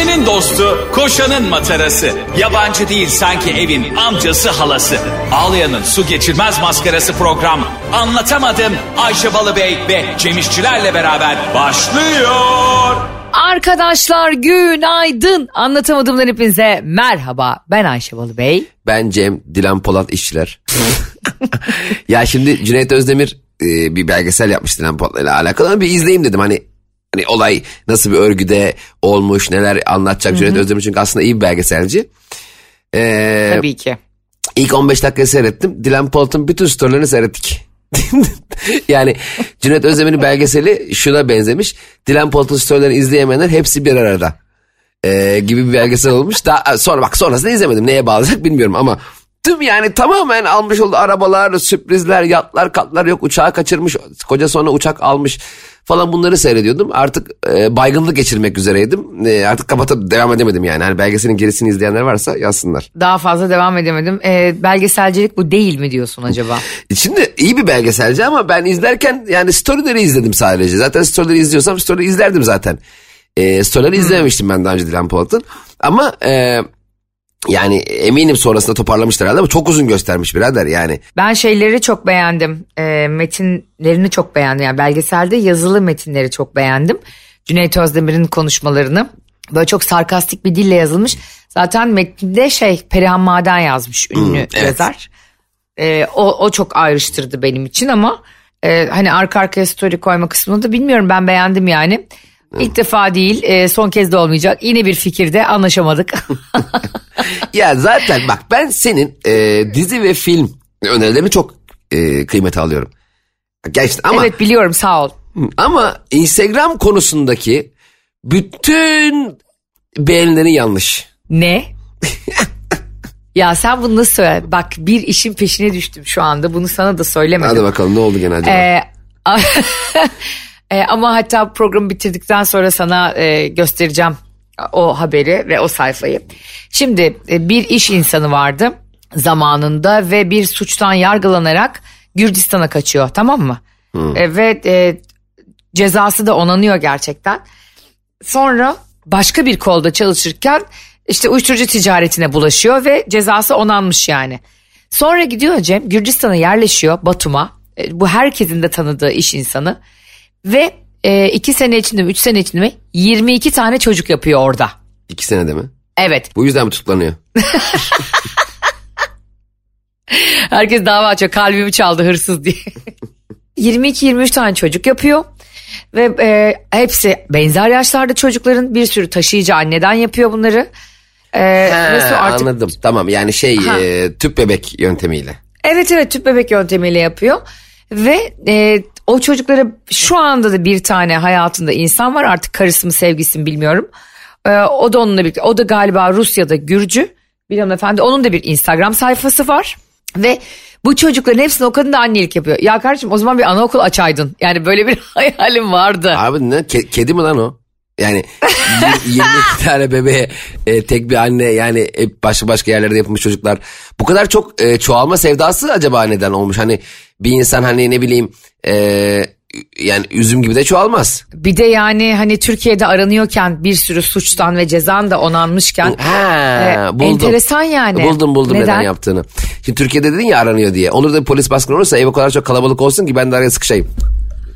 Ayşe'nin dostu, koşanın matarası. Yabancı değil sanki evin amcası halası. Ağlayan'ın su geçirmez maskarası program. Anlatamadım Ayşe Balıbey ve Cemişçilerle beraber başlıyor. Arkadaşlar günaydın. Anlatamadığımdan hepinize merhaba. Ben Ayşe Balıbey. Ben Cem, Dilan Polat işçiler. ya şimdi Cüneyt Özdemir e, bir belgesel yapmış Dilan Polat'la alakalı ama bir izleyeyim dedim. Hani hani olay nasıl bir örgüde olmuş, neler anlatacak Cüneyt Özdemir çünkü aslında iyi bir belgeselci. Ee, Tabii ki. İlk 15 dakikayı seyrettim. Dilan Polat'ın bütün storylerini seyrettik. yani Cüneyt Özdemir'in belgeseli şuna benzemiş. Dilan Polat'ın storylerini izleyemeyenler hepsi bir arada. Ee, gibi bir belgesel olmuş. Daha sonra bak sonrasında izlemedim. Neye bağlayacak bilmiyorum ama tüm yani tamamen almış olduğu arabalar, sürprizler, yatlar, katlar yok. Uçağı kaçırmış. Koca sonra uçak almış falan bunları seyrediyordum. Artık e, baygınlık geçirmek üzereydim. E, artık kapatıp devam edemedim yani. Hani belgeselin gerisini izleyenler varsa yazsınlar. Daha fazla devam edemedim. Ee, belgeselcilik bu değil mi diyorsun acaba? Şimdi iyi bir belgeselci ama ben izlerken yani storyleri izledim sadece. Zaten storyleri izliyorsam storyleri izlerdim zaten. E, storyleri izlememiştim ben daha önce Dilan Polat'ın. Ama e, yani eminim sonrasında toparlamışlar herhalde ama çok uzun göstermiş birader yani. Ben şeyleri çok beğendim. Ee, metinlerini çok beğendim. Yani belgeselde yazılı metinleri çok beğendim. Cüneyt Özdemir'in konuşmalarını. Böyle çok sarkastik bir dille yazılmış. Zaten metninde şey Perihan Maden yazmış ünlü evet. yazar. Ee, o, o çok ayrıştırdı benim için ama e, hani arka arkaya story koyma kısmını da bilmiyorum ben beğendim yani. İlk defa değil e, son kez de olmayacak. Yine bir fikirde anlaşamadık. ya zaten bak ben senin e, dizi ve film önerilerini çok e, kıymete alıyorum. Gerçekten ama evet biliyorum sağ ol. ama Instagram konusundaki bütün beğenilerin yanlış. Ne? ya sen bunu nasıl söyle? Bak bir işin peşine düştüm şu anda. Bunu sana da söylemedim. Hadi bakalım ne oldu gene acaba? Ee, e, ama hatta programı bitirdikten sonra sana e, göstereceğim o haberi ve o sayfayı. Şimdi e, bir iş insanı vardı zamanında ve bir suçtan yargılanarak Gürcistan'a kaçıyor tamam mı? E, ve e, cezası da onanıyor gerçekten. Sonra başka bir kolda çalışırken işte uyuşturucu ticaretine bulaşıyor ve cezası onanmış yani. Sonra gidiyor Cem Gürcistan'a yerleşiyor Batum'a. E, bu herkesin de tanıdığı iş insanı. Ve e, iki sene içinde mi üç sene içinde mi 22 tane çocuk yapıyor orada. İki senede mi? Evet. Bu yüzden mi tutuklanıyor? Herkes dava açıyor kalbimi çaldı hırsız diye. 22-23 tane çocuk yapıyor. Ve e, hepsi benzer yaşlarda çocukların bir sürü taşıyıcı anneden yapıyor bunları. E, Ha, artık- Anladım tamam yani şey Ha. e, tüp bebek yöntemiyle. Evet evet tüp bebek yöntemiyle yapıyor. Ve e, o çocuklara şu anda da bir tane hayatında insan var artık karısı mı sevgisi mi bilmiyorum. E, o da onunla birlikte o da galiba Rusya'da Gürcü bir hanımefendi onun da bir Instagram sayfası var. Ve bu çocukların hepsine o kadın da annelik yapıyor. Ya kardeşim o zaman bir anaokul açaydın. Yani böyle bir hayalim vardı. Abi ne Ke- kedi mi lan o? Yani y- 22 tane bebeğe e, tek bir anne yani hep başka başka yerlerde yapılmış çocuklar. Bu kadar çok e, çoğalma sevdası acaba neden olmuş? Hani bir insan hani ne bileyim e, yani üzüm gibi de çoğalmaz. Bir de yani hani Türkiye'de aranıyorken bir sürü suçtan ve cezan da onanmışken Ha, e, buldum. enteresan yani. Buldum buldum neden? Neden? yaptığını. Şimdi Türkiye'de dedin ya aranıyor diye. Olur da bir polis baskını olursa ev o kadar çok kalabalık olsun ki ben de araya sıkışayım.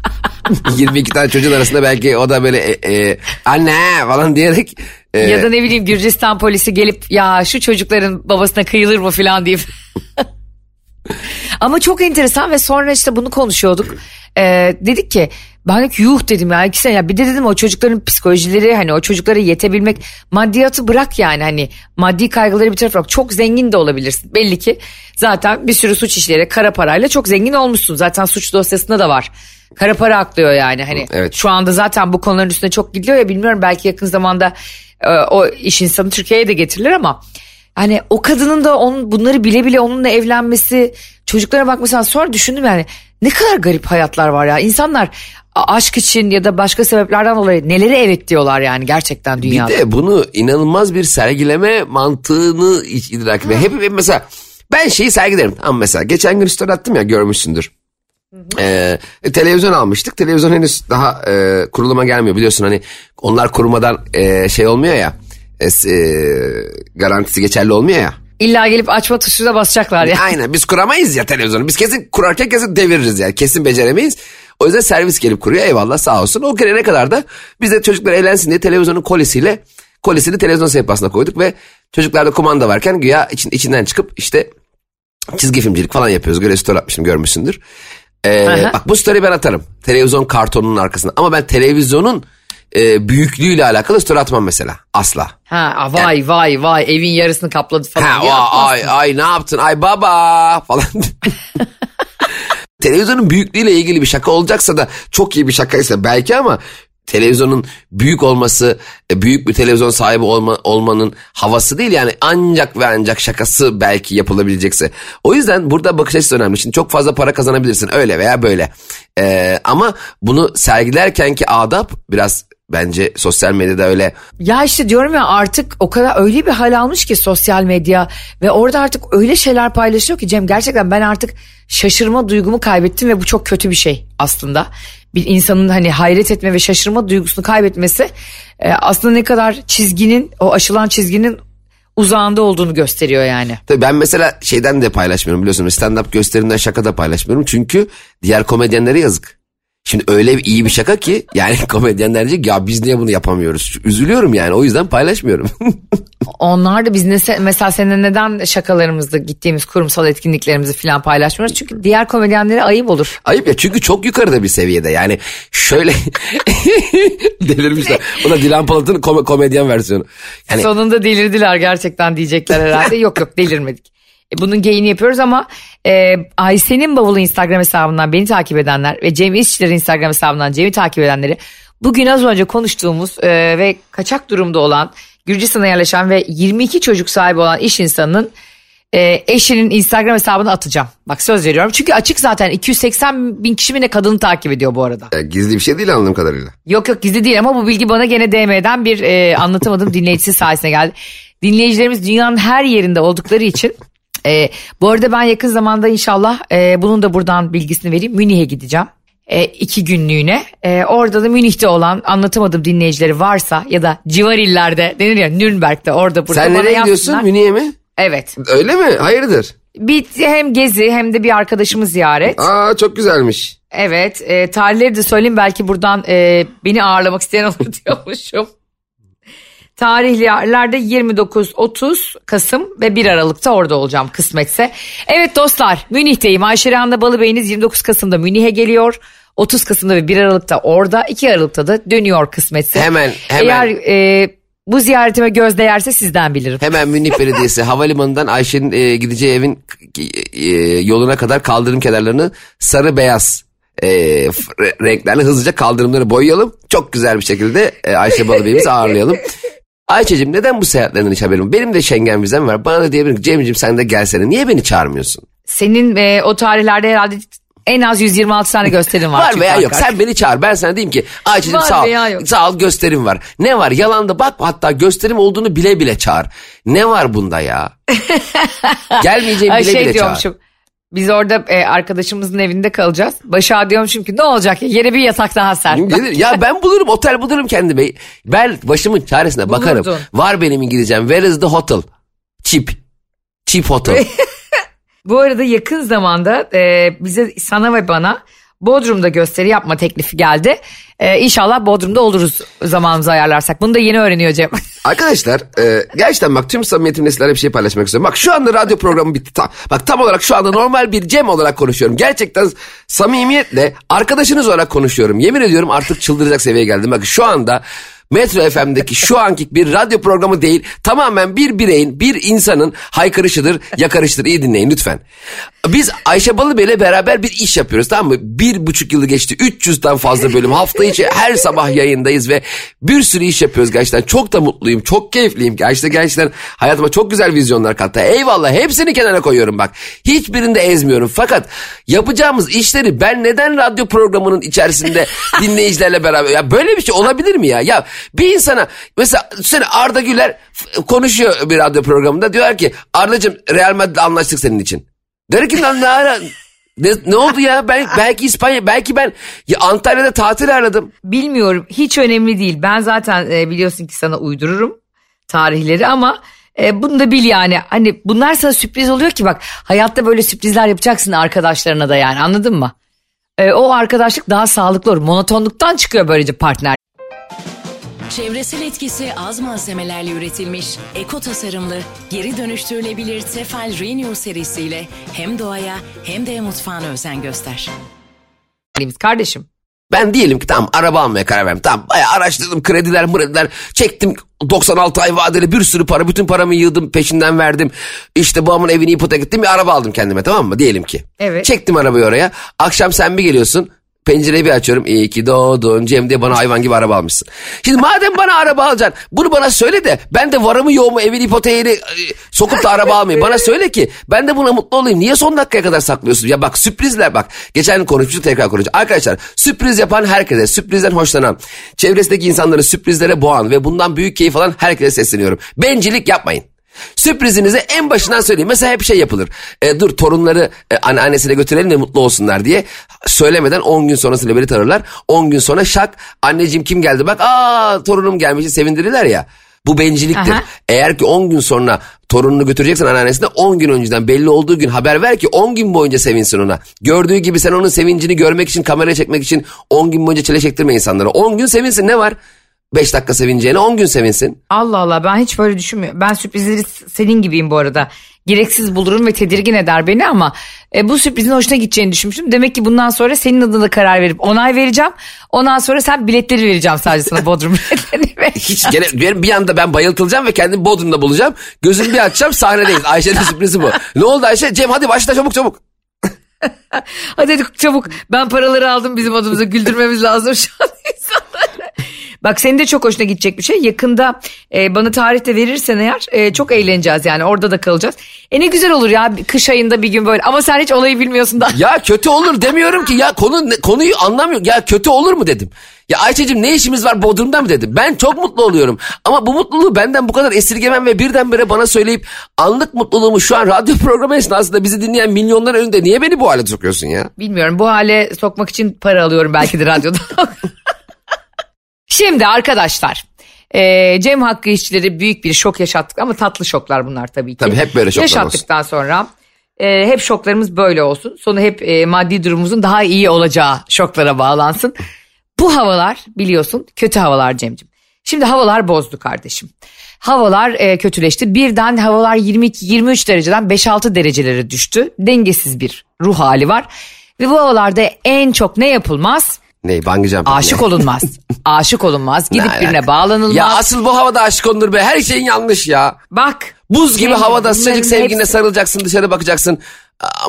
22 tane çocuğun arasında belki o da böyle e, e, anne falan diyerek e, Ya da ne bileyim Gürcistan polisi gelip ya şu çocukların babasına kıyılır mı? falan deyip. Ama çok enteresan ve sonra işte bunu konuşuyorduk. Ee, dedik ki ben ki yuh dedim ya. İkisine ya bir de dedim o çocukların psikolojileri hani o çocuklara yetebilmek maddiyatı bırak yani hani maddi kaygıları bir tarafa bırak. Çok zengin de olabilirsin. Belli ki zaten bir sürü suç işleyerek kara parayla çok zengin olmuşsun. Zaten suç dosyasında da var kara para aklıyor yani hani Evet. şu anda zaten bu konuların üstüne çok gidiliyor ya bilmiyorum belki yakın zamanda e, o iş insanı Türkiye'ye de getirilir ama hani o kadının da onun bunları bile bile onunla evlenmesi çocuklara bakması sonra düşündüm yani ne kadar garip hayatlar var ya insanlar aşk için ya da başka sebeplerden dolayı nelere evet diyorlar yani gerçekten dünyada. Bir de bunu inanılmaz bir sergileme mantığını idrak ediyor. Hep, hep mesela ben şeyi sergilerim. Ama mesela geçen gün story attım ya görmüşsündür. Ee, televizyon almıştık. Televizyon henüz daha e, kuruluma gelmiyor biliyorsun hani onlar kurumadan e, şey olmuyor ya. e, e, garantisi geçerli olmuyor ya. İlla gelip açma tuşuna basacaklar ya. Aynen biz kuramayız ya televizyonu. Biz kesin kurarken kesin deviririz yani. Kesin beceremeyiz. O yüzden servis gelip kuruyor eyvallah sağ olsun. O gelene kadar da biz de çocuklar eğlensin diye televizyonun kolisiyle kolisini televizyon sehpasına koyduk ve çocuklarda kumanda varken güya için, içinden çıkıp işte çizgi filmcilik falan yapıyoruz. Göre story atmışım görmüşsündür. Ee, Aha. bak bu story ben atarım. Televizyon kartonunun arkasına. Ama ben televizyonun e, büyüklüğüyle alakalı story atmam mesela. Asla. Ha vay vay vay evin yarısını kapladı falan. Ha, o, ay, ay ne yaptın? Ay baba falan. Televizyonun büyüklüğüyle ilgili bir şaka olacaksa da çok iyi bir şakaysa belki ama televizyonun büyük olması, e, büyük bir televizyon sahibi olma, olmanın havası değil yani ancak ve ancak şakası belki yapılabilecekse. O yüzden burada bakış açısı önemli. Şimdi çok fazla para kazanabilirsin öyle veya böyle. Ee, ama bunu sergilerkenki adap biraz bence sosyal medyada öyle Ya işte diyorum ya artık o kadar öyle bir hal almış ki sosyal medya ve orada artık öyle şeyler paylaşıyor ki Cem gerçekten ben artık şaşırma duygumu kaybettim ve bu çok kötü bir şey aslında. Bir insanın hani hayret etme ve şaşırma duygusunu kaybetmesi e, aslında ne kadar çizginin o aşılan çizginin uzağında olduğunu gösteriyor yani. Tabii ben mesela şeyden de paylaşmıyorum biliyorsun stand-up gösterimden şaka da paylaşmıyorum. Çünkü diğer komedyenlere yazık. Şimdi öyle iyi bir şaka ki yani komedyenler diyecek ya biz niye bunu yapamıyoruz? Üzülüyorum yani o yüzden paylaşmıyorum. Onlar da biz ne, mesela seninle neden şakalarımızda gittiğimiz kurumsal etkinliklerimizi falan paylaşmıyoruz? Çünkü diğer komedyenlere ayıp olur. Ayıp ya çünkü çok yukarıda bir seviyede yani şöyle delirmişler. O da Dilan Polat'ın kom- komedyen versiyonu. Yani Sonunda delirdiler gerçekten diyecekler herhalde. yok yok delirmedik. E, bunun geyini yapıyoruz ama e, Ayşe'nin bavulu Instagram hesabından beni takip edenler ve Cem İşçilerin Instagram hesabından Cem'i takip edenleri bugün az önce konuştuğumuz e, ve kaçak durumda olan Gürcistan'a yerleşen ve 22 çocuk sahibi olan iş insanının e, eşinin Instagram hesabını atacağım. Bak söz veriyorum. Çünkü açık zaten 280 bin kişi mi ne kadını takip ediyor bu arada. e, gizli bir şey değil anladığım kadarıyla. Yok yok gizli değil ama bu bilgi bana gene DM'den bir e, anlatamadığım dinleyicisi sayesinde geldi. Dinleyicilerimiz dünyanın her yerinde oldukları için e, bu arada ben yakın zamanda inşallah e, bunun da buradan bilgisini vereyim. Münih'e gideceğim. E, iki günlüğüne. E, orada da Münih'te olan anlatamadığım dinleyicileri varsa ya da civar illerde denir ya Nürnberg'de orada burada Sen nereye gidiyorsun? Münih'e mi? Evet. Öyle mi? Hayırdır? Bir hem gezi hem de bir arkadaşımı ziyaret. Aa çok güzelmiş. Evet e, tarihleri de söyleyeyim belki buradan e, beni ağırlamak isteyen olur diyormuşum. Tarihlerde 29-30 Kasım ve 1 Aralık'ta orada olacağım kısmetse. Evet dostlar Münih'teyim. Ayşe Rehan'la Balıbey'iniz 29 Kasım'da Münih'e geliyor. 30 Kasım'da ve 1 Aralık'ta orada 2 Aralık'ta da dönüyor kısmetse. Hemen, hemen. Eğer e, bu ziyaretime göz değerse sizden bilirim. Hemen Münih Belediyesi havalimanından Ayşe'nin e, gideceği evin e, yoluna kadar kaldırım kenarlarını sarı beyaz e, renklerle hızlıca kaldırımları boyayalım. Çok güzel bir şekilde e, Ayşe Balıbey'imizi ağırlayalım. Ayça'cığım neden bu seyahatlerinden hiç haberim? Benim de Schengen vizem var. Bana da diyebilirim ki Cem'ciğim sen de gelsene. Niye beni çağırmıyorsun? Senin e, o tarihlerde herhalde en az 126 tane gösterim var. Var veya yok arka sen beni çağır. Ben sana diyeyim ki Ayça'cığım Var sağ ol. yok. Sağ ol gösterim var. Ne var yalanda bak hatta gösterim olduğunu bile bile çağır. Ne var bunda ya? Gelmeyeceğimi Ay bile şey bile çağır. Biz orada e, arkadaşımızın evinde kalacağız. Başa diyormuşum ki ne olacak ya yere bir yatak daha ser. Gelir. Ya ben bulurum otel bulurum kendime. Ben başımın çaresine bakarım. Bulurdun. Var benim İngilizcem. Where is the hotel? Cheap. Cheap hotel. Bu arada yakın zamanda e, bize sana ve bana Bodrum'da gösteri yapma teklifi geldi. E, inşallah Bodrum'da oluruz zamanımızı ayarlarsak. Bunu da yeni öğreniyor Cem. Arkadaşlar e, gerçekten bak tüm samimiyetimle sizlerle bir şey paylaşmak istiyorum. Bak şu anda radyo programı bitti. Tam, bak tam olarak şu anda normal bir Cem olarak konuşuyorum. Gerçekten samimiyetle arkadaşınız olarak konuşuyorum. Yemin ediyorum artık çıldıracak seviyeye geldim. Bak şu anda Metro FM'deki şu anki bir radyo programı değil tamamen bir bireyin bir insanın haykırışıdır yakarıştır iyi dinleyin lütfen. Biz Ayşe Balıbey'le beraber bir iş yapıyoruz tamam mı? Bir buçuk yılı geçti 300'den fazla bölüm. Hafta içi her sabah yayındayız ve bir sürü iş yapıyoruz gerçekten. Çok da mutluyum çok keyifliyim. Gerçekten gerçekten hayatıma çok güzel vizyonlar kattı. Eyvallah hepsini kenara koyuyorum bak. Hiçbirini de ezmiyorum. Fakat yapacağımız işleri ben neden radyo programının içerisinde dinleyicilerle beraber ya böyle bir şey olabilir mi ya? Ya bir insana mesela seni Arda Güler konuşuyor bir radyo programında diyorlar ki Arda'cığım Real Madrid'le anlaştık senin için. Der ki lan ne ara ne, ne oldu ya ben belki İspanya belki ben ya Antalya'da tatil aradım. Bilmiyorum hiç önemli değil. Ben zaten e, biliyorsun ki sana uydururum. tarihleri ama e, bunu da bil yani. Hani bunlar sana sürpriz oluyor ki bak hayatta böyle sürprizler yapacaksın arkadaşlarına da yani anladın mı? E, o arkadaşlık daha sağlıklı olur. Monotonluktan çıkıyor böylece partner. Çevresel etkisi az malzemelerle üretilmiş, eko tasarımlı, geri dönüştürülebilir Tefal Renew serisiyle hem doğaya hem de mutfağına özen göster. Kardeşim Ben diyelim ki tamam araba almaya karar verdim. Tamam bayağı araştırdım krediler mrediler çektim 96 ay vadeli bir sürü para bütün paramı yığdım peşinden verdim. İşte babamın evini ipotek ettim bir araba aldım kendime tamam mı diyelim ki. Evet. Çektim arabayı oraya akşam sen bir geliyorsun pencereyi bir açıyorum iyi ki doğdun Cem diye bana hayvan gibi araba almışsın. Şimdi madem bana araba alacaksın bunu bana söyle de ben de varımı yoğumu evin ipoteğini e, sokup da araba almayayım. Bana söyle ki ben de buna mutlu olayım. Niye son dakikaya kadar saklıyorsun? Ya bak sürprizler bak. Geçen konuşmuştuk tekrar konuşacağız. Arkadaşlar sürpriz yapan herkese, sürprizden hoşlanan, çevresindeki insanları sürprizlere boğan ve bundan büyük keyif alan herkese sesleniyorum. Bencillik yapmayın. Sürprizinizi en başından söyleyeyim. Mesela hep şey yapılır. E, dur torunları e, anneannesine götürelim de mutlu olsunlar diye. Söylemeden 10 gün sonrasında beni tanırlar. 10 gün sonra şak anneciğim kim geldi bak aa torunum gelmiş sevindirirler ya. Bu bencilliktir. Aha. Eğer ki 10 gün sonra torununu götüreceksen anneannesine 10 gün önceden belli olduğu gün haber ver ki 10 gün boyunca sevinsin ona. Gördüğü gibi sen onun sevincini görmek için kameraya çekmek için 10 gün boyunca çile çektirme insanlara. 10 gün sevinsin ne var? 5 dakika sevineceğine 10 gün sevinsin. Allah Allah ben hiç böyle düşünmüyorum. Ben sürprizleri senin gibiyim bu arada. Gereksiz bulurum ve tedirgin eder beni ama e, bu sürprizin hoşuna gideceğini düşünmüştüm. Demek ki bundan sonra senin adına karar verip onay vereceğim. Ondan sonra sen biletleri vereceğim sadece sana Bodrum biletlerini. Hiç gene benim bir anda ben bayıltılacağım ve kendimi Bodrum'da bulacağım. Gözümü bir açacağım sahnedeyiz. Ayşe'nin sürprizi bu. Ne oldu Ayşe? Cem hadi başla çabuk çabuk. Hadi hadi çabuk ben paraları aldım bizim adımıza güldürmemiz lazım şu an. Bak senin de çok hoşuna gidecek bir şey. Yakında e, bana tarihte verirsen eğer e, çok eğleneceğiz yani orada da kalacağız. E ne güzel olur ya kış ayında bir gün böyle ama sen hiç olayı bilmiyorsun da. Ya kötü olur demiyorum ki ya konu konuyu anlamıyorum. Ya kötü olur mu dedim. Ya Ayşe'cim ne işimiz var Bodrum'da mı dedim. Ben çok mutlu oluyorum. Ama bu mutluluğu benden bu kadar esirgemem ve birdenbire bana söyleyip anlık mutluluğumu şu an radyo programı esnasında bizi dinleyen milyonlar önünde niye beni bu hale sokuyorsun ya? Bilmiyorum bu hale sokmak için para alıyorum belki de radyoda. Şimdi arkadaşlar e, Cem Hakkı işçileri büyük bir şok yaşattık ama tatlı şoklar bunlar tabii ki. Tabii, hep böyle şoklar Yaşattıktan sonra e, hep şoklarımız böyle olsun. Sonu hep e, maddi durumumuzun daha iyi olacağı şoklara bağlansın. Bu havalar biliyorsun kötü havalar Cem'cim. Şimdi havalar bozdu kardeşim. Havalar e, kötüleşti. Birden havalar 22-23 dereceden 5-6 derecelere düştü. Dengesiz bir ruh hali var. Ve bu havalarda en çok ne yapılmaz? Ne bungee jumping Aşık ne? olunmaz. Aşık olunmaz. Ne Gidip alaka? birine bağlanılmaz. Ya asıl bu havada aşık olunur be her şeyin yanlış ya. Bak. Buz gibi havada sıcacık sevgiline hepsi- sarılacaksın dışarı bakacaksın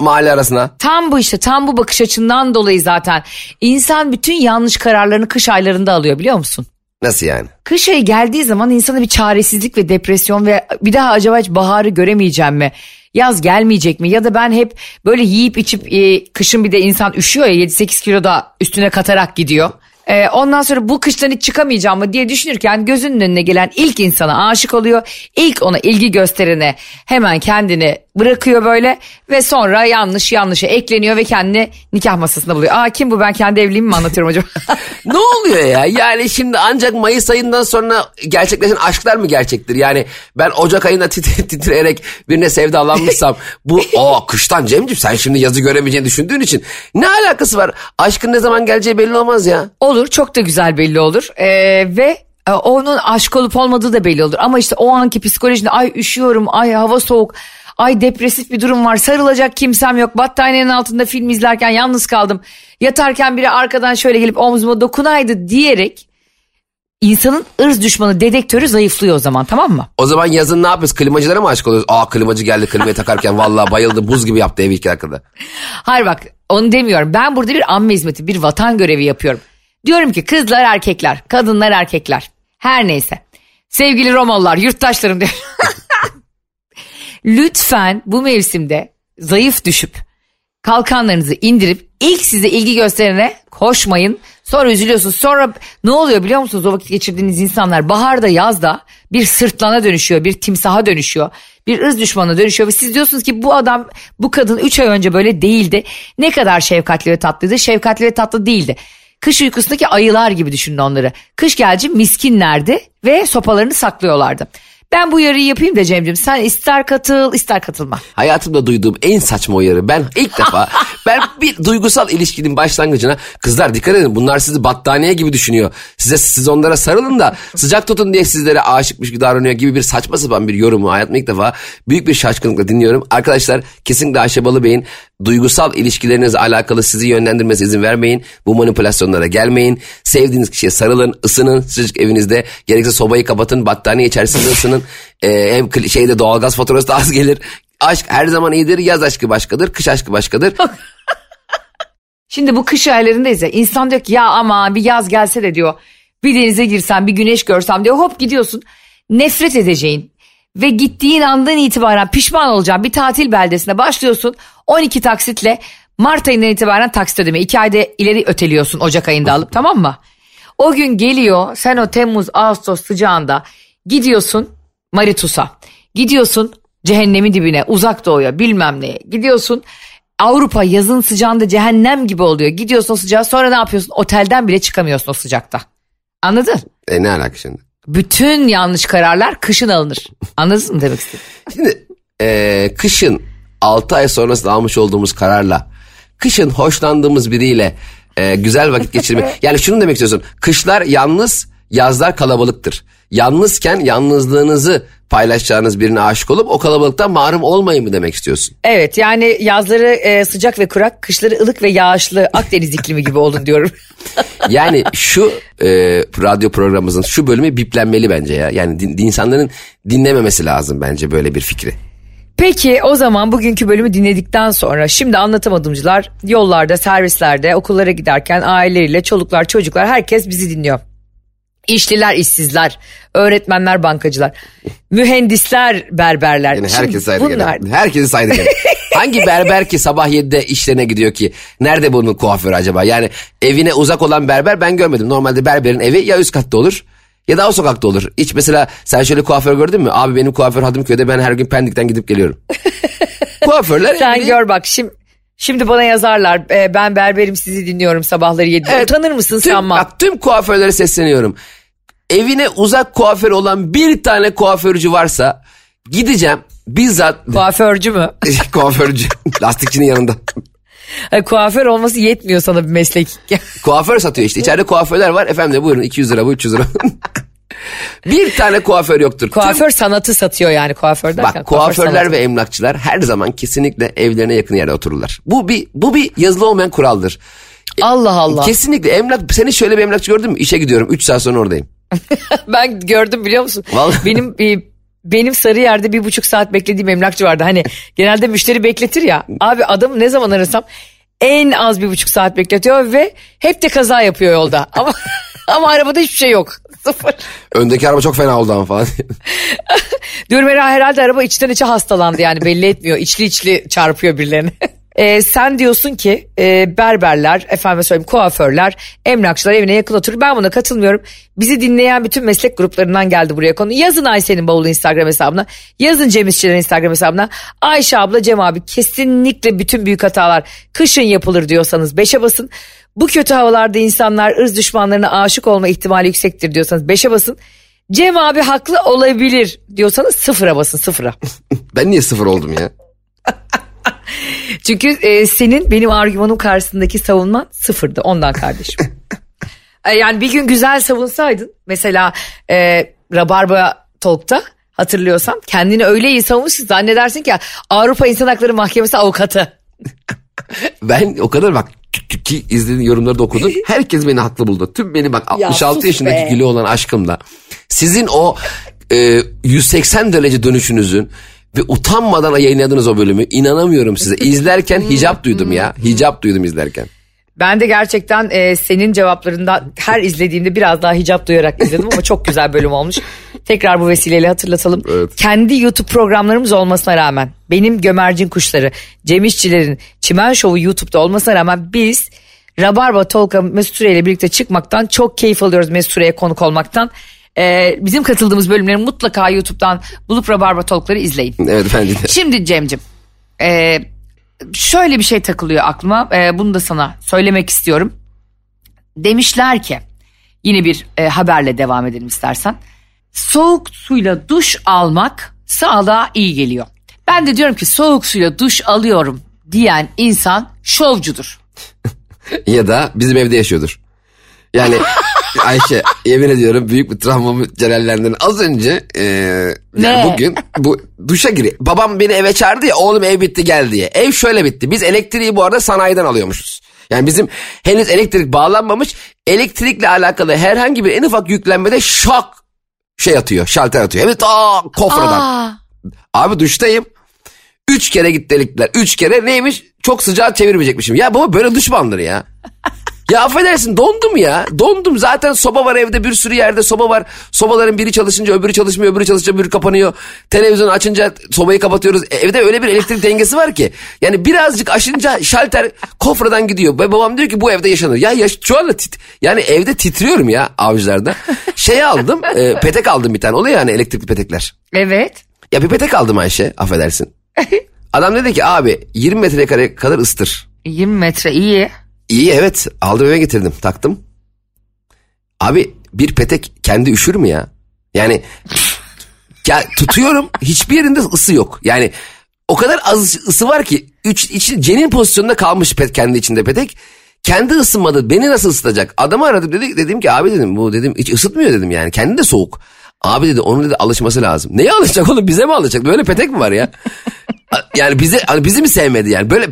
mahalle arasına. Tam bu işte tam bu bakış açından dolayı zaten insan bütün yanlış kararlarını kış aylarında alıyor biliyor musun? Nasıl yani? Kış ayı geldiği zaman insana bir çaresizlik ve depresyon ve bir daha acaba hiç baharı göremeyeceğim mi? Yaz gelmeyecek mi? Ya da ben hep böyle yiyip içip e, kışın bir de insan üşüyor ya 7-8 kilo da üstüne katarak gidiyor. E, ondan sonra bu kıştan hiç çıkamayacağım mı diye düşünürken gözünün önüne gelen ilk insana aşık oluyor. İlk ona ilgi gösterene hemen kendini bırakıyor böyle ve sonra yanlış yanlışa ekleniyor ve kendini nikah masasında buluyor. Aa kim bu ben kendi evliliğimi mi anlatıyorum acaba? ne oluyor ya? Yani şimdi ancak Mayıs ayından sonra gerçekleşen aşklar mı gerçektir? Yani ben Ocak ayında titre, titreyerek birine sevdalanmışsam bu o kıştan Cemciğim sen şimdi yazı göremeyeceğini düşündüğün için ne alakası var? Aşkın ne zaman geleceği belli olmaz ya. Olur çok da güzel belli olur Ee, ve e, onun aşk olup olmadığı da belli olur. Ama işte o anki psikolojinde ay üşüyorum ay hava soğuk ay depresif bir durum var sarılacak kimsem yok battaniyenin altında film izlerken yalnız kaldım. Yatarken biri arkadan şöyle gelip omzuma dokunaydı diyerek insanın ırz düşmanı dedektörü zayıflıyor o zaman tamam mı? O zaman yazın ne yapıyoruz? Klimacılara mı aşık oluyoruz? Aa klimacı geldi klimayı takarken vallahi bayıldı buz gibi yaptı evi iki dakikada. Hayır bak onu demiyorum. Ben burada bir amme hizmeti, bir vatan görevi yapıyorum. Diyorum ki kızlar erkekler, kadınlar erkekler. Her neyse. Sevgili Romalılar, yurttaşlarım diyor. Lütfen bu mevsimde zayıf düşüp kalkanlarınızı indirip ilk size ilgi gösterene koşmayın. Sonra üzülüyorsunuz. Sonra ne oluyor biliyor musunuz o vakit geçirdiğiniz insanlar baharda yazda bir sırtlana dönüşüyor, bir timsaha dönüşüyor. Bir ırz düşmanına dönüşüyor ve siz diyorsunuz ki bu adam bu kadın 3 ay önce böyle değildi. Ne kadar şefkatli ve tatlıydı. Şefkatli ve tatlı değildi. Kış uykusundaki ayılar gibi düşünün onları. Kış gelci miskinlerdi ve sopalarını saklıyorlardı. Ben bu uyarıyı yapayım da Cem'ciğim sen ister katıl ister katılma. Hayatımda duyduğum en saçma uyarı. Ben ilk defa ben bir duygusal ilişkinin başlangıcına kızlar dikkat edin bunlar sizi battaniye gibi düşünüyor. Size siz onlara sarılın da sıcak tutun diye sizlere aşıkmış gibi davranıyor gibi bir saçma sapan bir yorumu hayatımda ilk defa büyük bir şaşkınlıkla dinliyorum. Arkadaşlar kesinlikle Ayşe Balıbey'in duygusal ilişkilerinizle alakalı sizi yönlendirmesi izin vermeyin. Bu manipülasyonlara gelmeyin. Sevdiğiniz kişiye sarılın, ısının sıcacık evinizde. Gerekirse sobayı kapatın, battaniye içerisinde ısının. Ee, hem kli- şeyde doğalgaz faturası da az gelir. Aşk her zaman iyidir. Yaz aşkı başkadır, kış aşkı başkadır. Şimdi bu kış aylarındayız ya insan diyor ki ya ama bir yaz gelse de diyor bir denize girsem bir güneş görsem diyor hop gidiyorsun nefret edeceğin ve gittiğin andan itibaren pişman olacağın bir tatil beldesine başlıyorsun 12 taksitle Mart ayından itibaren taksit ödeme 2 ayda ileri öteliyorsun Ocak ayında alıp tamam mı? O gün geliyor sen o Temmuz Ağustos sıcağında gidiyorsun Maritus'a gidiyorsun cehennemin dibine uzak doğuya bilmem neye gidiyorsun Avrupa yazın sıcağında cehennem gibi oluyor. Gidiyorsun o sıcağa sonra ne yapıyorsun? Otelden bile çıkamıyorsun o sıcakta. Anladın? e ne alaka şimdi? Bütün yanlış kararlar kışın alınır. Anladın mı demek istedim? Şimdi e, kışın 6 ay sonrasında almış olduğumuz kararla kışın hoşlandığımız biriyle e, güzel vakit geçirme. yani şunu demek istiyorsun. Kışlar yalnız, yazlar kalabalıktır. Yalnızken yalnızlığınızı paylaşacağınız birine aşık olup o kalabalıktan mahrum olmayın mı demek istiyorsun? Evet yani yazları e, sıcak ve kurak, kışları ılık ve yağışlı Akdeniz iklimi gibi olun diyorum. Yani şu e, radyo programımızın şu bölümü biplenmeli bence ya. Yani din- insanların dinlememesi lazım bence böyle bir fikri. Peki o zaman bugünkü bölümü dinledikten sonra şimdi anlatamadımcılar yollarda, servislerde, okullara giderken aileleriyle çoluklar, çocuklar herkes bizi dinliyor. İşliler, işsizler, öğretmenler, bankacılar, mühendisler, berberler. Yani herkes saydı bunlar, gene. Herkesi saydı gene. Hangi berber ki sabah 7'de işlerine gidiyor ki? Nerede bunun kuaförü acaba? Yani evine uzak olan berber ben görmedim. Normalde berberin evi ya üst katta olur ya da o sokakta olur. Hiç mesela sen şöyle kuaför gördün mü? Abi benim kuaför Hadımköy'de ben her gün Pendik'ten gidip geliyorum. Kuaförler Sen evi- gör bak şimdi şimdi bana yazarlar e, ben berberim sizi dinliyorum sabahları 7'de. Evet. Utanır mısın tüm, sanma. Bak tüm kuaförlere sesleniyorum. Evine uzak kuaför olan bir tane kuaförcü varsa gideceğim bizzat Kuaförcü mü? kuaförcü lastikçinin yanında. Ha, Kuaför olması yetmiyor sana bir meslek. Kuaför satıyor işte. İçeride kuaförler var. Efendim de buyurun 200 lira bu 300 lira. bir tane kuaför yoktur. Tüm- Kuaför sanatı satıyor yani kuaför derken. Bak kuaförler sanatı. ve emlakçılar her zaman kesinlikle evlerine yakın yerde otururlar. Bu bir bu bir yazılı olmayan kuraldır. Allah Allah. Kesinlikle emlak seni şöyle bir emlakçı gördün mü? İşe gidiyorum 3 saat sonra oradayım. Ben gördüm biliyor musun? Vallahi. Benim e, benim Sarıyer'de bir buçuk saat beklediğim emlakçı vardı. Hani genelde müşteri bekletir ya. Abi adamı ne zaman arasam en az bir buçuk saat bekletiyor ve hep de kaza yapıyor yolda. Ama ama arabada hiçbir şey yok. Sıfır. Öndeki araba çok fena oldu ama falan. Diyorum herhalde, araba içten içe hastalandı yani belli etmiyor. İçli içli çarpıyor birilerine. Ee, sen diyorsun ki e, berberler, efendim söyleyeyim kuaförler, emlakçılar evine yakın oturur. Ben buna katılmıyorum. Bizi dinleyen bütün meslek gruplarından geldi buraya konu. Yazın Ayşe'nin bavulu Instagram hesabına. Yazın Cem İşçilerin Instagram hesabına. Ayşe abla Cem abi kesinlikle bütün büyük hatalar kışın yapılır diyorsanız beşe basın. Bu kötü havalarda insanlar ırz düşmanlarına aşık olma ihtimali yüksektir diyorsanız beşe basın. Cem abi haklı olabilir diyorsanız sıfıra basın sıfıra. ben niye sıfır oldum ya? Çünkü e, senin benim argümanım karşısındaki savunman sıfırdı ondan kardeşim. E, yani bir gün güzel savunsaydın mesela e, Rabarba Talk'ta hatırlıyorsam kendini öyle iyi savunmuş ki zannedersin ki Avrupa İnsan Hakları Mahkemesi avukatı. Ben o kadar bak ki- ki izlediğin yorumları da okudum. Herkes beni haklı buldu. Tüm beni bak Ya 66 sus yaşındaki be. gülü olan aşkımla. Sizin o e, 180 derece dönüşünüzün ve utanmadan yayınladığınız o bölümü inanamıyorum size. İzlerken hicap duydum ya. Hicap duydum izlerken. Ben de gerçekten e, senin cevaplarından her izlediğimde biraz daha hicap duyarak izledim ama çok güzel bölüm olmuş. Tekrar bu vesileyle hatırlatalım. Evet. Kendi YouTube programlarımız olmasına rağmen benim Gömercin Kuşları, Cem İşçilerin Çimen Şovu YouTube'da olmasına rağmen biz Rabarba Tolga Mesut Süre ile birlikte çıkmaktan çok keyif alıyoruz Mesut Süre'ye konuk olmaktan. E, bizim katıldığımız bölümleri mutlaka YouTube'dan bulup Rabarba Talk'ları izleyin. Evet bence de. Şimdi Cem'cim e, şöyle bir şey takılıyor aklıma E, bunu da sana söylemek istiyorum. Demişler ki yine bir e, haberle devam edelim istersen. Soğuk suyla duş almak sağlığa iyi geliyor. Ben de diyorum ki soğuk suyla duş alıyorum diyen insan şovcudur. ya da bizim evde yaşıyordur. Yani Ayşe yemin ediyorum büyük bir travmamı celallendin. Az önce e, yani Ne? bugün bu duşa giriyor. Babam beni eve çağırdı ya oğlum ev bitti gel diye. Ev şöyle bitti. Biz elektriği bu arada sanayiden alıyormuşuz. Yani bizim henüz elektrik bağlanmamış. Elektrikle alakalı herhangi bir en ufak yüklenmede şok şey atıyor. Şalter atıyor. Evet aa kofradan. Aa, Abi duştayım. Üç kere git delikler. Üç kere neymiş? Çok sıcağı çevirmeyecekmişim. Ya baba böyle duş alınır ya? Ya affedersin dondum ya. Dondum zaten soba var evde bir sürü yerde soba var. Sobaların biri çalışınca öbürü çalışmıyor öbürü çalışınca öbürü kapanıyor. Televizyonu açınca sobayı kapatıyoruz. E, Evde öyle bir elektrik dengesi var ki. Yani birazcık aşınca şalter kofradan gidiyor. Ve babam diyor ki bu evde yaşanır. Ya yaş şu anda tit yani evde titriyorum ya avcılarda. Şey aldım e, petek aldım bir tane oluyor yani elektrikli petekler. evet. Ya bir petek aldım Ayşe affedersin. Adam dedi ki abi 20 metrekare kadar ıstır. 20 metre iyi. İyi evet aldım eve getirdim taktım. Abi bir petek kendi üşür mü ya? Yani ya tutuyorum hiçbir yerinde ısı yok. Yani o kadar az ısı var ki üç, içi, cenin pozisyonunda kalmış pet, kendi içinde petek. Kendi ısınmadı beni nasıl ısıtacak? Adamı aradım dedi, dedim ki abi dedim bu dedim hiç ısıtmıyor dedim yani kendi de soğuk. Abi dedi onun dedi alışması lazım. Neye alışacak oğlum bize mi alışacak? Böyle petek mi var ya? yani bize hani bizi mi sevmedi yani? Böyle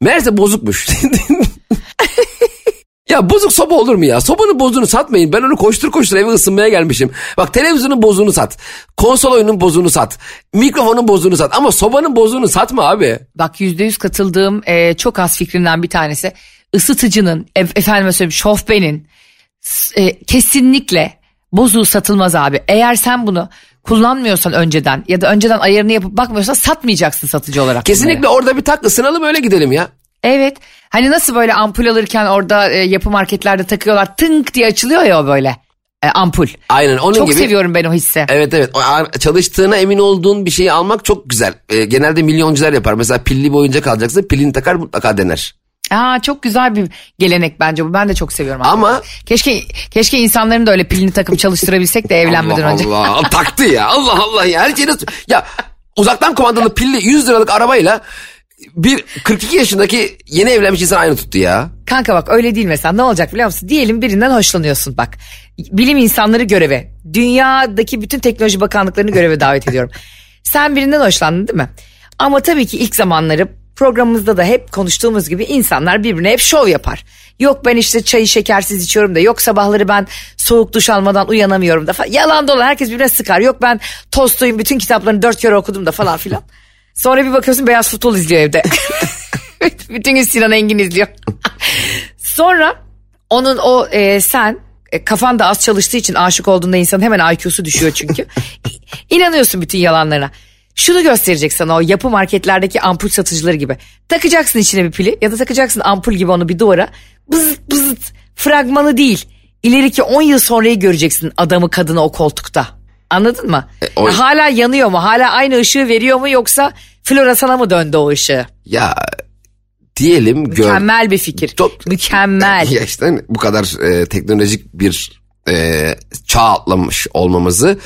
meğerse bozukmuş. Ya bozuk soba olur mu ya? Sobanın bozuğunu satmayın. Ben onu koştur koştur eve ısınmaya gelmişim. Bak televizyonun bozuğunu sat. Konsol oyunun bozuğunu sat. Mikrofonun bozuğunu sat. Ama sobanın bozuğunu satma abi. Bak yüzde yüz katıldığım e, çok az fikrimden bir tanesi. Isıtıcının, e, efendime söyleyeyim şofbenin e, kesinlikle bozuğu satılmaz abi. Eğer sen bunu kullanmıyorsan önceden ya da önceden ayarını yapıp bakmıyorsan satmayacaksın satıcı olarak. Kesinlikle bunları. orada bir tak ısınalım öyle gidelim ya. Evet. Hani nasıl böyle ampul alırken orada e, yapı marketlerde takıyorlar tınk diye açılıyor ya o böyle e, ampul. Aynen onun Çok gibi. seviyorum ben o hissi. Evet evet O çalıştığına emin olduğun bir şeyi almak çok güzel. Ee, genelde milyoncular yapar. Mesela pilli bir oyuncak alacaksın pilini takar mutlaka dener. Aa çok güzel bir gelenek bence bu. Ben de çok seviyorum. Ama- hakikaten. keşke keşke insanların da öyle pilini takıp çalıştırabilsek de evlenmeden Allah önce. Allah taktı ya Allah Allah ya her nasıl... Ya uzaktan kumandalı pilli 100 liralık arabayla bir 42 yaşındaki yeni evlenmiş insan aynı tuttu ya. Kanka bak öyle değil mesela ne olacak biliyor musun? Diyelim birinden hoşlanıyorsun bak. Bilim insanları göreve. Dünyadaki bütün teknoloji bakanlıklarını göreve davet ediyorum. Sen birinden hoşlandın değil mi? Ama tabii ki ilk zamanları programımızda da hep konuştuğumuz gibi insanlar birbirine hep şov yapar. Yok ben işte çayı şekersiz içiyorum da yok sabahları ben soğuk duş almadan uyanamıyorum da falan. Yalan dolan herkes birbirine sıkar. Yok ben tostuyum bütün kitaplarını dört kere okudum da falan filan. Sonra bir bakıyorsun beyaz futbol izliyor evde. bütün gün Sinan Engin izliyor. Sonra onun o e, sen e, kafan da az çalıştığı için aşık olduğunda insanın hemen IQ'su düşüyor çünkü. İnanıyorsun bütün yalanlarına. Şunu gösterecek sana o yapı marketlerdeki ampul satıcıları gibi. Takacaksın içine bir pili ya da takacaksın ampul gibi onu bir duvara. Bızıt bızıt fragmanı değil. İleriki 10 yıl sonrayı göreceksin adamı kadını o koltukta. Anladın mı? o- Hala yanıyor mu? Hala aynı ışığı veriyor mu yoksa floresana mı döndü o ışığı? Ya diyelim gör. Mükemmel bir fikir. Çok- Mükemmel. Ya işte hani bu kadar e, teknolojik bir e, çağ atlamış olmamızı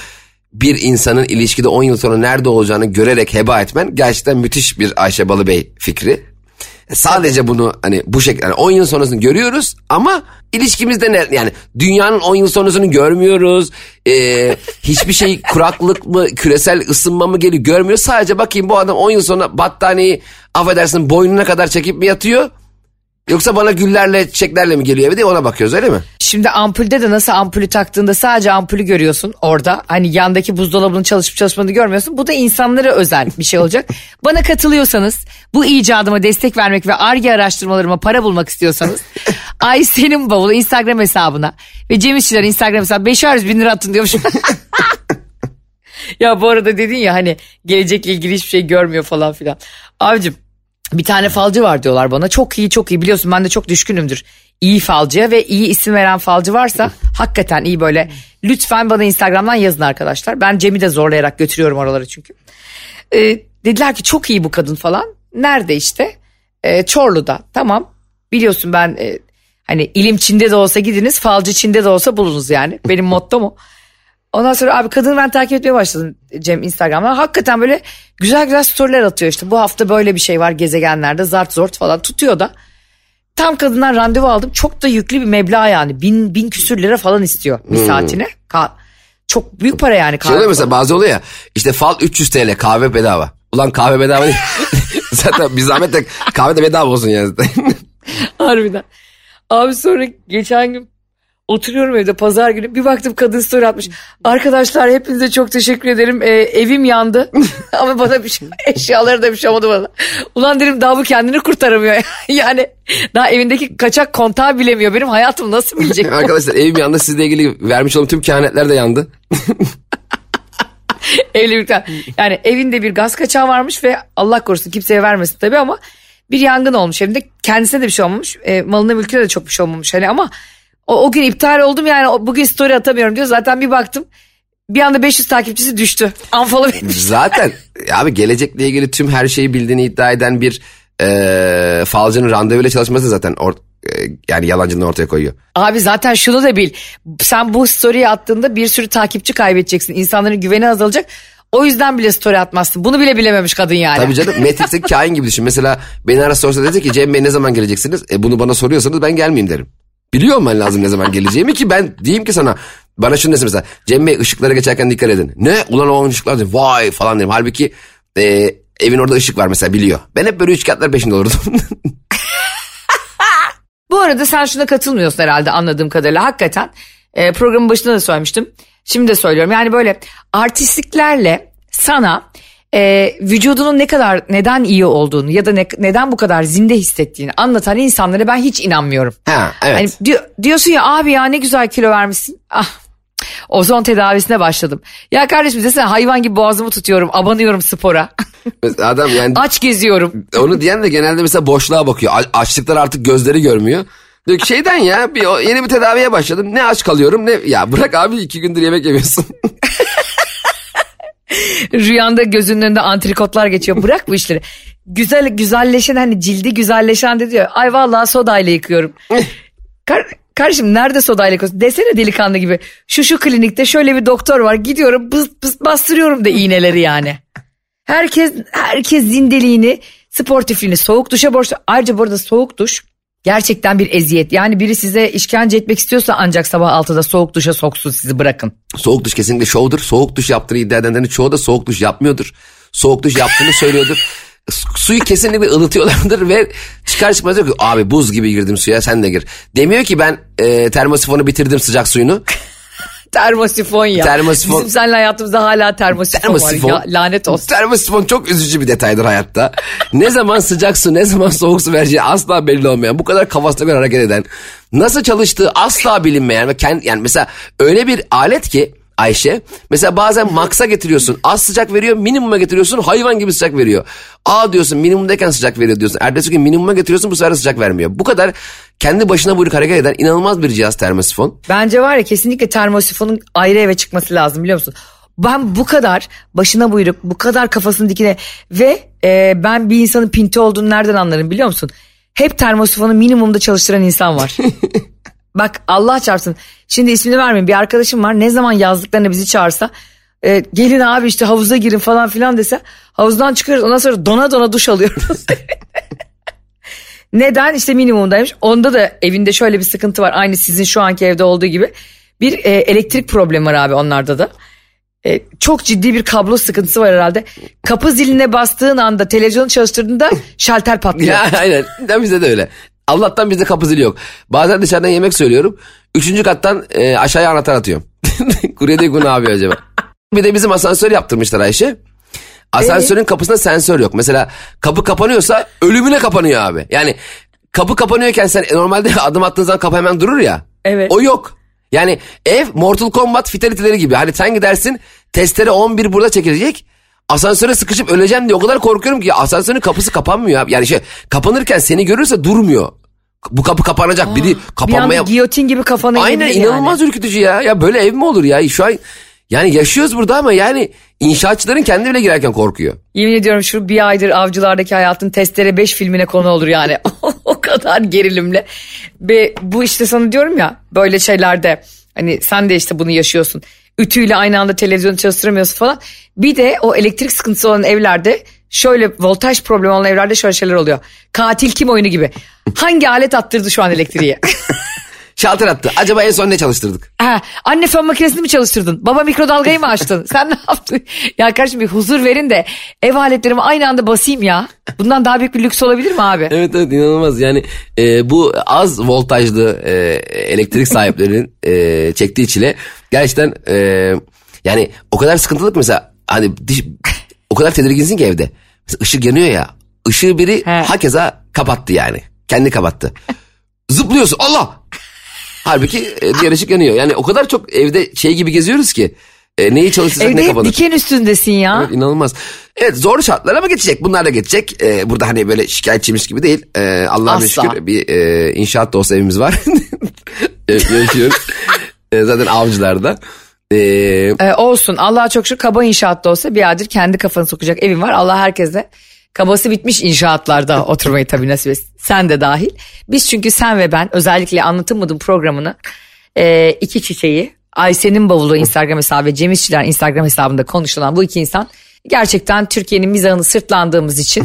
bir insanın ilişkide 10 yıl sonra nerede olacağını görerek heba etmen gerçekten müthiş bir Ayşe Balıbey fikri. Sadece bunu hani bu şekilde yani 10 yıl sonrasını görüyoruz ama ilişkimizde ne yani dünyanın 10 yıl sonrasını görmüyoruz. Ee, hiçbir şey kuraklık mı küresel ısınma mı geliyor görmüyoruz. Sadece bakayım bu adam 10 yıl sonra battaniyeyi affedersin boynuna kadar çekip mi yatıyor? Yoksa bana güllerle çiçeklerle mi geliyor eve diye ona bakıyoruz öyle mi? Şimdi ampulde de nasıl ampulü taktığında sadece ampulü görüyorsun orada. Hani yandaki buzdolabının çalışıp çalışmadığını görmüyorsun. Bu da insanlara özel bir şey olacak. Bana katılıyorsanız bu icadıma destek vermek ve ARGE araştırmalarıma para bulmak istiyorsanız Ay senin bavulu Instagram hesabına ve Cem İşçiler Instagram hesabı 500 bin lira atın diyormuşum. ya bu arada dedin ya hani gelecekle ilgili hiçbir şey görmüyor falan filan. Abicim bir tane falcı var diyorlar bana. Çok iyi çok iyi biliyorsun ben de çok düşkünümdür. İyi falcıya ve iyi isim veren falcı varsa hakikaten iyi böyle. Lütfen bana Instagram'dan yazın arkadaşlar. Ben Cem'i de zorlayarak götürüyorum oralara çünkü. Ee, dediler ki çok iyi bu kadın falan. Nerede işte? Ee, Çorlu'da. Tamam. Biliyorsun ben e, hani ilim Çin'de de olsa gidiniz, falcı Çin'de de olsa bulunuz yani. Benim mottom o. Ondan sonra abi kadını ben takip etmeye başladım Cem Instagram'dan. Hakikaten böyle güzel güzel storyler atıyor işte. Bu hafta böyle bir şey var gezegenlerde zart zort falan tutuyor da. Tam kadından randevu aldım. Çok da yüklü bir meblağ yani. Bin, bin küsür lira falan istiyor bir saatine. Ka- çok büyük para yani. Kahve oluyor mesela falan. bazı oluyor ya işte fal 300 TL kahve bedava. Ulan kahve bedava değil. Zaten bir zahmet de kahve de bedava olsun yani. Harbiden. Abi sonra geçen gün oturuyorum evde pazar günü bir baktım kadın story atmış. Arkadaşlar hepinize çok teşekkür ederim. Ee, evim yandı ama bana bir şey eşyaları da bir şey olmadı bana. Ulan dedim daha bu kendini kurtaramıyor. yani daha evindeki kaçak kontağı bilemiyor. Benim hayatım nasıl bilecek? Arkadaşlar evim yandı sizle ilgili vermiş olduğum tüm kehanetler de yandı. Evlilikten. Yani evinde bir gaz kaçağı varmış ve Allah korusun kimseye vermesin tabii ama bir yangın olmuş evinde. Kendisine de bir şey olmamış. E, malına mülküne de çok bir şey olmamış. Hani ama o, o gün iptal oldum yani bugün story atamıyorum diyor. Zaten bir baktım bir anda 500 takipçisi düştü. Unfollow etmiş. Zaten abi gelecekle ilgili tüm her şeyi bildiğini iddia eden bir e, falcının randevuyla çalışması zaten or, e, yani yalancılığını ortaya koyuyor. Abi zaten şunu da bil. Sen bu story'i attığında bir sürü takipçi kaybedeceksin. İnsanların güveni azalacak. O yüzden bile story atmazsın. Bunu bile bilememiş kadın yani. Tabii canım Matrix'teki kain gibi düşün. Mesela beni ara sorsa dedi ki Cem Bey ne zaman geleceksiniz? E bunu bana soruyorsanız ben gelmeyeyim derim. Biliyor olman lazım ne zaman geleceğimi ki ben diyeyim ki sana bana şunu desin mesela Cem Bey ışıklara geçerken dikkat edin. Ne? Ulan o ışıklar. Vay falan derim. Halbuki e, evin orada ışık var mesela biliyor. Ben hep böyle üç kağıtlar peşinde olurdum. Bu arada sen şuna katılmıyorsun herhalde anladığım kadarıyla. Hakikaten e, programın başında da söylemiştim. Şimdi de söylüyorum. Yani böyle artistliklerle sana e, vücudunun ne kadar neden iyi olduğunu ya da ne- neden bu kadar zinde hissettiğini anlatan insanlara ben hiç inanmıyorum. ha evet. Hani diyor, diyorsun ya abi ya ne güzel kilo vermişsin. Ah ozon tedavisine başladım. Ya kardeşim desene hayvan gibi boğazımı tutuyorum abanıyorum spora. Adam yani Aç geziyorum. onu diyen de genelde mesela boşluğa bakıyor. A- Açlıktan artık gözleri görmüyor. Diyor ki şeyden ya bir, yeni bir tedaviye başladım. Ne aç kalıyorum ne ya bırak abi iki gündür yemek yemiyorsun. Rüyanda gözünün önünde antrikotlar geçiyor. Bırak bu işleri. Güzel güzelleşen hani cildi güzelleşen de diyor. Ay vallahi sodayla yıkıyorum. Kar, kardeşim nerede sodayla yıkıyorsun? Desene delikanlı gibi. Şu şu klinikte şöyle bir doktor var. Gidiyorum bız bız bastırıyorum da iğneleri yani. Herkes herkes zindeliğini, sportifliğini soğuk duşa borçlu. Ayrıca burada soğuk duş gerçekten bir eziyet. Yani biri size işkence etmek istiyorsa ancak sabah 6'da soğuk duşa soksun sizi bırakın. Soğuk duş kesinlikle şovdur. Soğuk duş yaptığını iddia edenlerin çoğu da soğuk duş yapmıyordur. Soğuk duş yaptığını söylüyordur. Su- Suyu kesinlikle ılıtıyorlardır ve çıkar çıkmaz diyor ki abi buz gibi girdim suya sen de gir. Demiyor ki ben e, termosifonu bitirdim sıcak suyunu. Termosifon ya. Termosifon. Bizim seninle hayatımızda hala termosifon, Termosifon. var ya. Lanet olsun. Termosifon çok üzücü bir detaydır hayatta. ne zaman sıcak su ne zaman soğuk su vereceği asla belli olmayan bu kadar kafasına göre hareket eden nasıl çalıştığı asla bilinmeyen ve kendi, yani mesela öyle bir alet ki Ayşe mesela bazen maksa getiriyorsun az sıcak veriyor minimuma getiriyorsun hayvan gibi sıcak veriyor. Aa diyorsun minimumdayken sıcak veriyor diyorsun. Ertesi gün minimuma getiriyorsun bu sefer sıcak vermiyor. Bu kadar kendi başına buyruk hareket eden inanılmaz bir cihaz termosifon. Bence var ya kesinlikle termosifonun ayrı eve çıkması lazım biliyor musun? Ben bu kadar başına buyruk, bu kadar kafasının dikine ve e, ben bir insanın pinti olduğunu nereden anlarım biliyor musun? Hep termosifonu minimumda çalıştıran insan var. Bak Allah çarpsın. Şimdi ismini vermeyeyim. Bir arkadaşım var. Ne zaman yazdıklarına bizi çağırsa e, gelin abi işte havuza girin falan filan dese havuzdan çıkıyoruz. Ondan sonra dona dona duş alıyoruz. Neden? İşte minimumdaymış. Onda da evinde şöyle bir sıkıntı var. Aynı sizin şu anki evde olduğu gibi. Bir e, elektrik problemi var abi onlarda da. E, çok ciddi bir kablo sıkıntısı var herhalde. Kapı ziline bastığın anda televizyonu çalıştırdığında şalter patlıyor. Ya aynen. Bizde de öyle. Allah'tan bizde kapı zili yok. Bazen dışarıdan yemek söylüyorum. Üçüncü kattan e, aşağıya anahtar atıyorum. Kurye diyor ne yapıyor acaba? Bir de bizim asansör yaptırmışlar Ayşe. Asansörün kapısında sensör yok. Mesela kapı kapanıyorsa ölümüne kapanıyor abi. Yani kapı kapanıyorken sen normalde adım attığın zaman kapı hemen durur ya. Evet. O yok. Yani ev Mortal Kombat fatality'leri gibi. Hani sen gidersin testere 11 burada çekilecek. Asansöre sıkışıp öleceğim diye o kadar korkuyorum ki asansörün kapısı kapanmıyor abi. Yani şey kapanırken seni görürse durmuyor. Bu kapı kapanacak biri Bir anda kapanmaya... giyotin gibi kafana Aynen yani. inanılmaz ürkütücü ya. Ya böyle ev mi olur ya? Şu an yani yaşıyoruz burada ama yani inşaatçıların kendi bile girerken korkuyor. Yemin ediyorum şu bir aydır avcılardaki hayatın testere 5 filmine konu olur yani. o kadar gerilimli. Ve bu işte sana diyorum ya böyle şeylerde hani sen de işte bunu yaşıyorsun. Ütüyle aynı anda televizyonu çalıştıramıyorsun falan. Bir de o elektrik sıkıntısı olan evlerde şöyle voltaj problemi olan evlerde şöyle şeyler oluyor. Katil kim oyunu gibi. Hangi alet attırdı şu an elektriği? Şalter attı. Acaba en son ne çalıştırdık? Ha, anne fön makinesini mi çalıştırdın? Baba mikrodalgayı mı açtın? Sen ne yaptın? Ya kardeşim bir huzur verin de ev aletlerimi aynı anda basayım ya. Bundan daha büyük bir lüks olabilir mi abi? Evet evet inanılmaz yani e, bu az voltajlı e, elektrik sahiplerinin e, çektiği çile gerçekten e, yani o kadar sıkıntılı ki mesela hani diş, o kadar tedirginsin ki evde. Mesela ışık yanıyor ya ışığı biri He. herkese kapattı yani kendi kapattı. Zıplıyorsun Allah Halbuki e, diğer ışık yanıyor. Yani o kadar çok evde şey gibi geziyoruz ki. E, neyi çalıştırsak ne Evde kapanır. diken üstündesin ya. Evet, inanılmaz. Evet zor şartlar ama geçecek. Bunlar da geçecek. Ee, burada hani böyle şikayetçiymiş gibi değil. Ee, Allah'a Asla. şükür bir e, inşaat da olsa evimiz var. Evet, Yaşıyoruz. Ee, zaten avcılarda. Ee, Ee, olsun Allah'a çok şükür kaba inşaatta olsa bir adir kendi kafanı sokacak evin var. Allah herkese kabası bitmiş inşaatlarda oturmayı tabii nasip etsin. Sen de dahil. Biz çünkü sen ve ben özellikle anlatılmadığım programını e, iki çiçeği Ayşe'nin bavulu Instagram hesabı ve Cem İşçiler Instagram hesabında konuşulan bu iki insan gerçekten Türkiye'nin mizahını sırtlandığımız için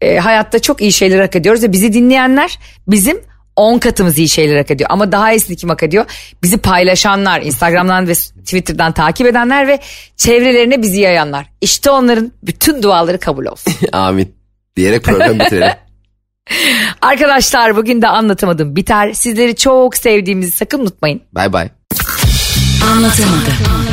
e, hayatta çok iyi şeyler hak ediyoruz ve bizi dinleyenler bizim 10 katımız iyi şeyler hak ediyor. Ama daha iyisini kim hak ediyor? Bizi paylaşanlar, Instagram'dan ve Twitter'dan takip edenler ve çevrelerine bizi yayanlar. İşte onların bütün duaları kabul olsun. amin. Diyerek program bitirelim. Arkadaşlar bugün de anlatamadım biter. Sizleri çok sevdiğimizi sakın unutmayın. Bay bay. Anlatamadım.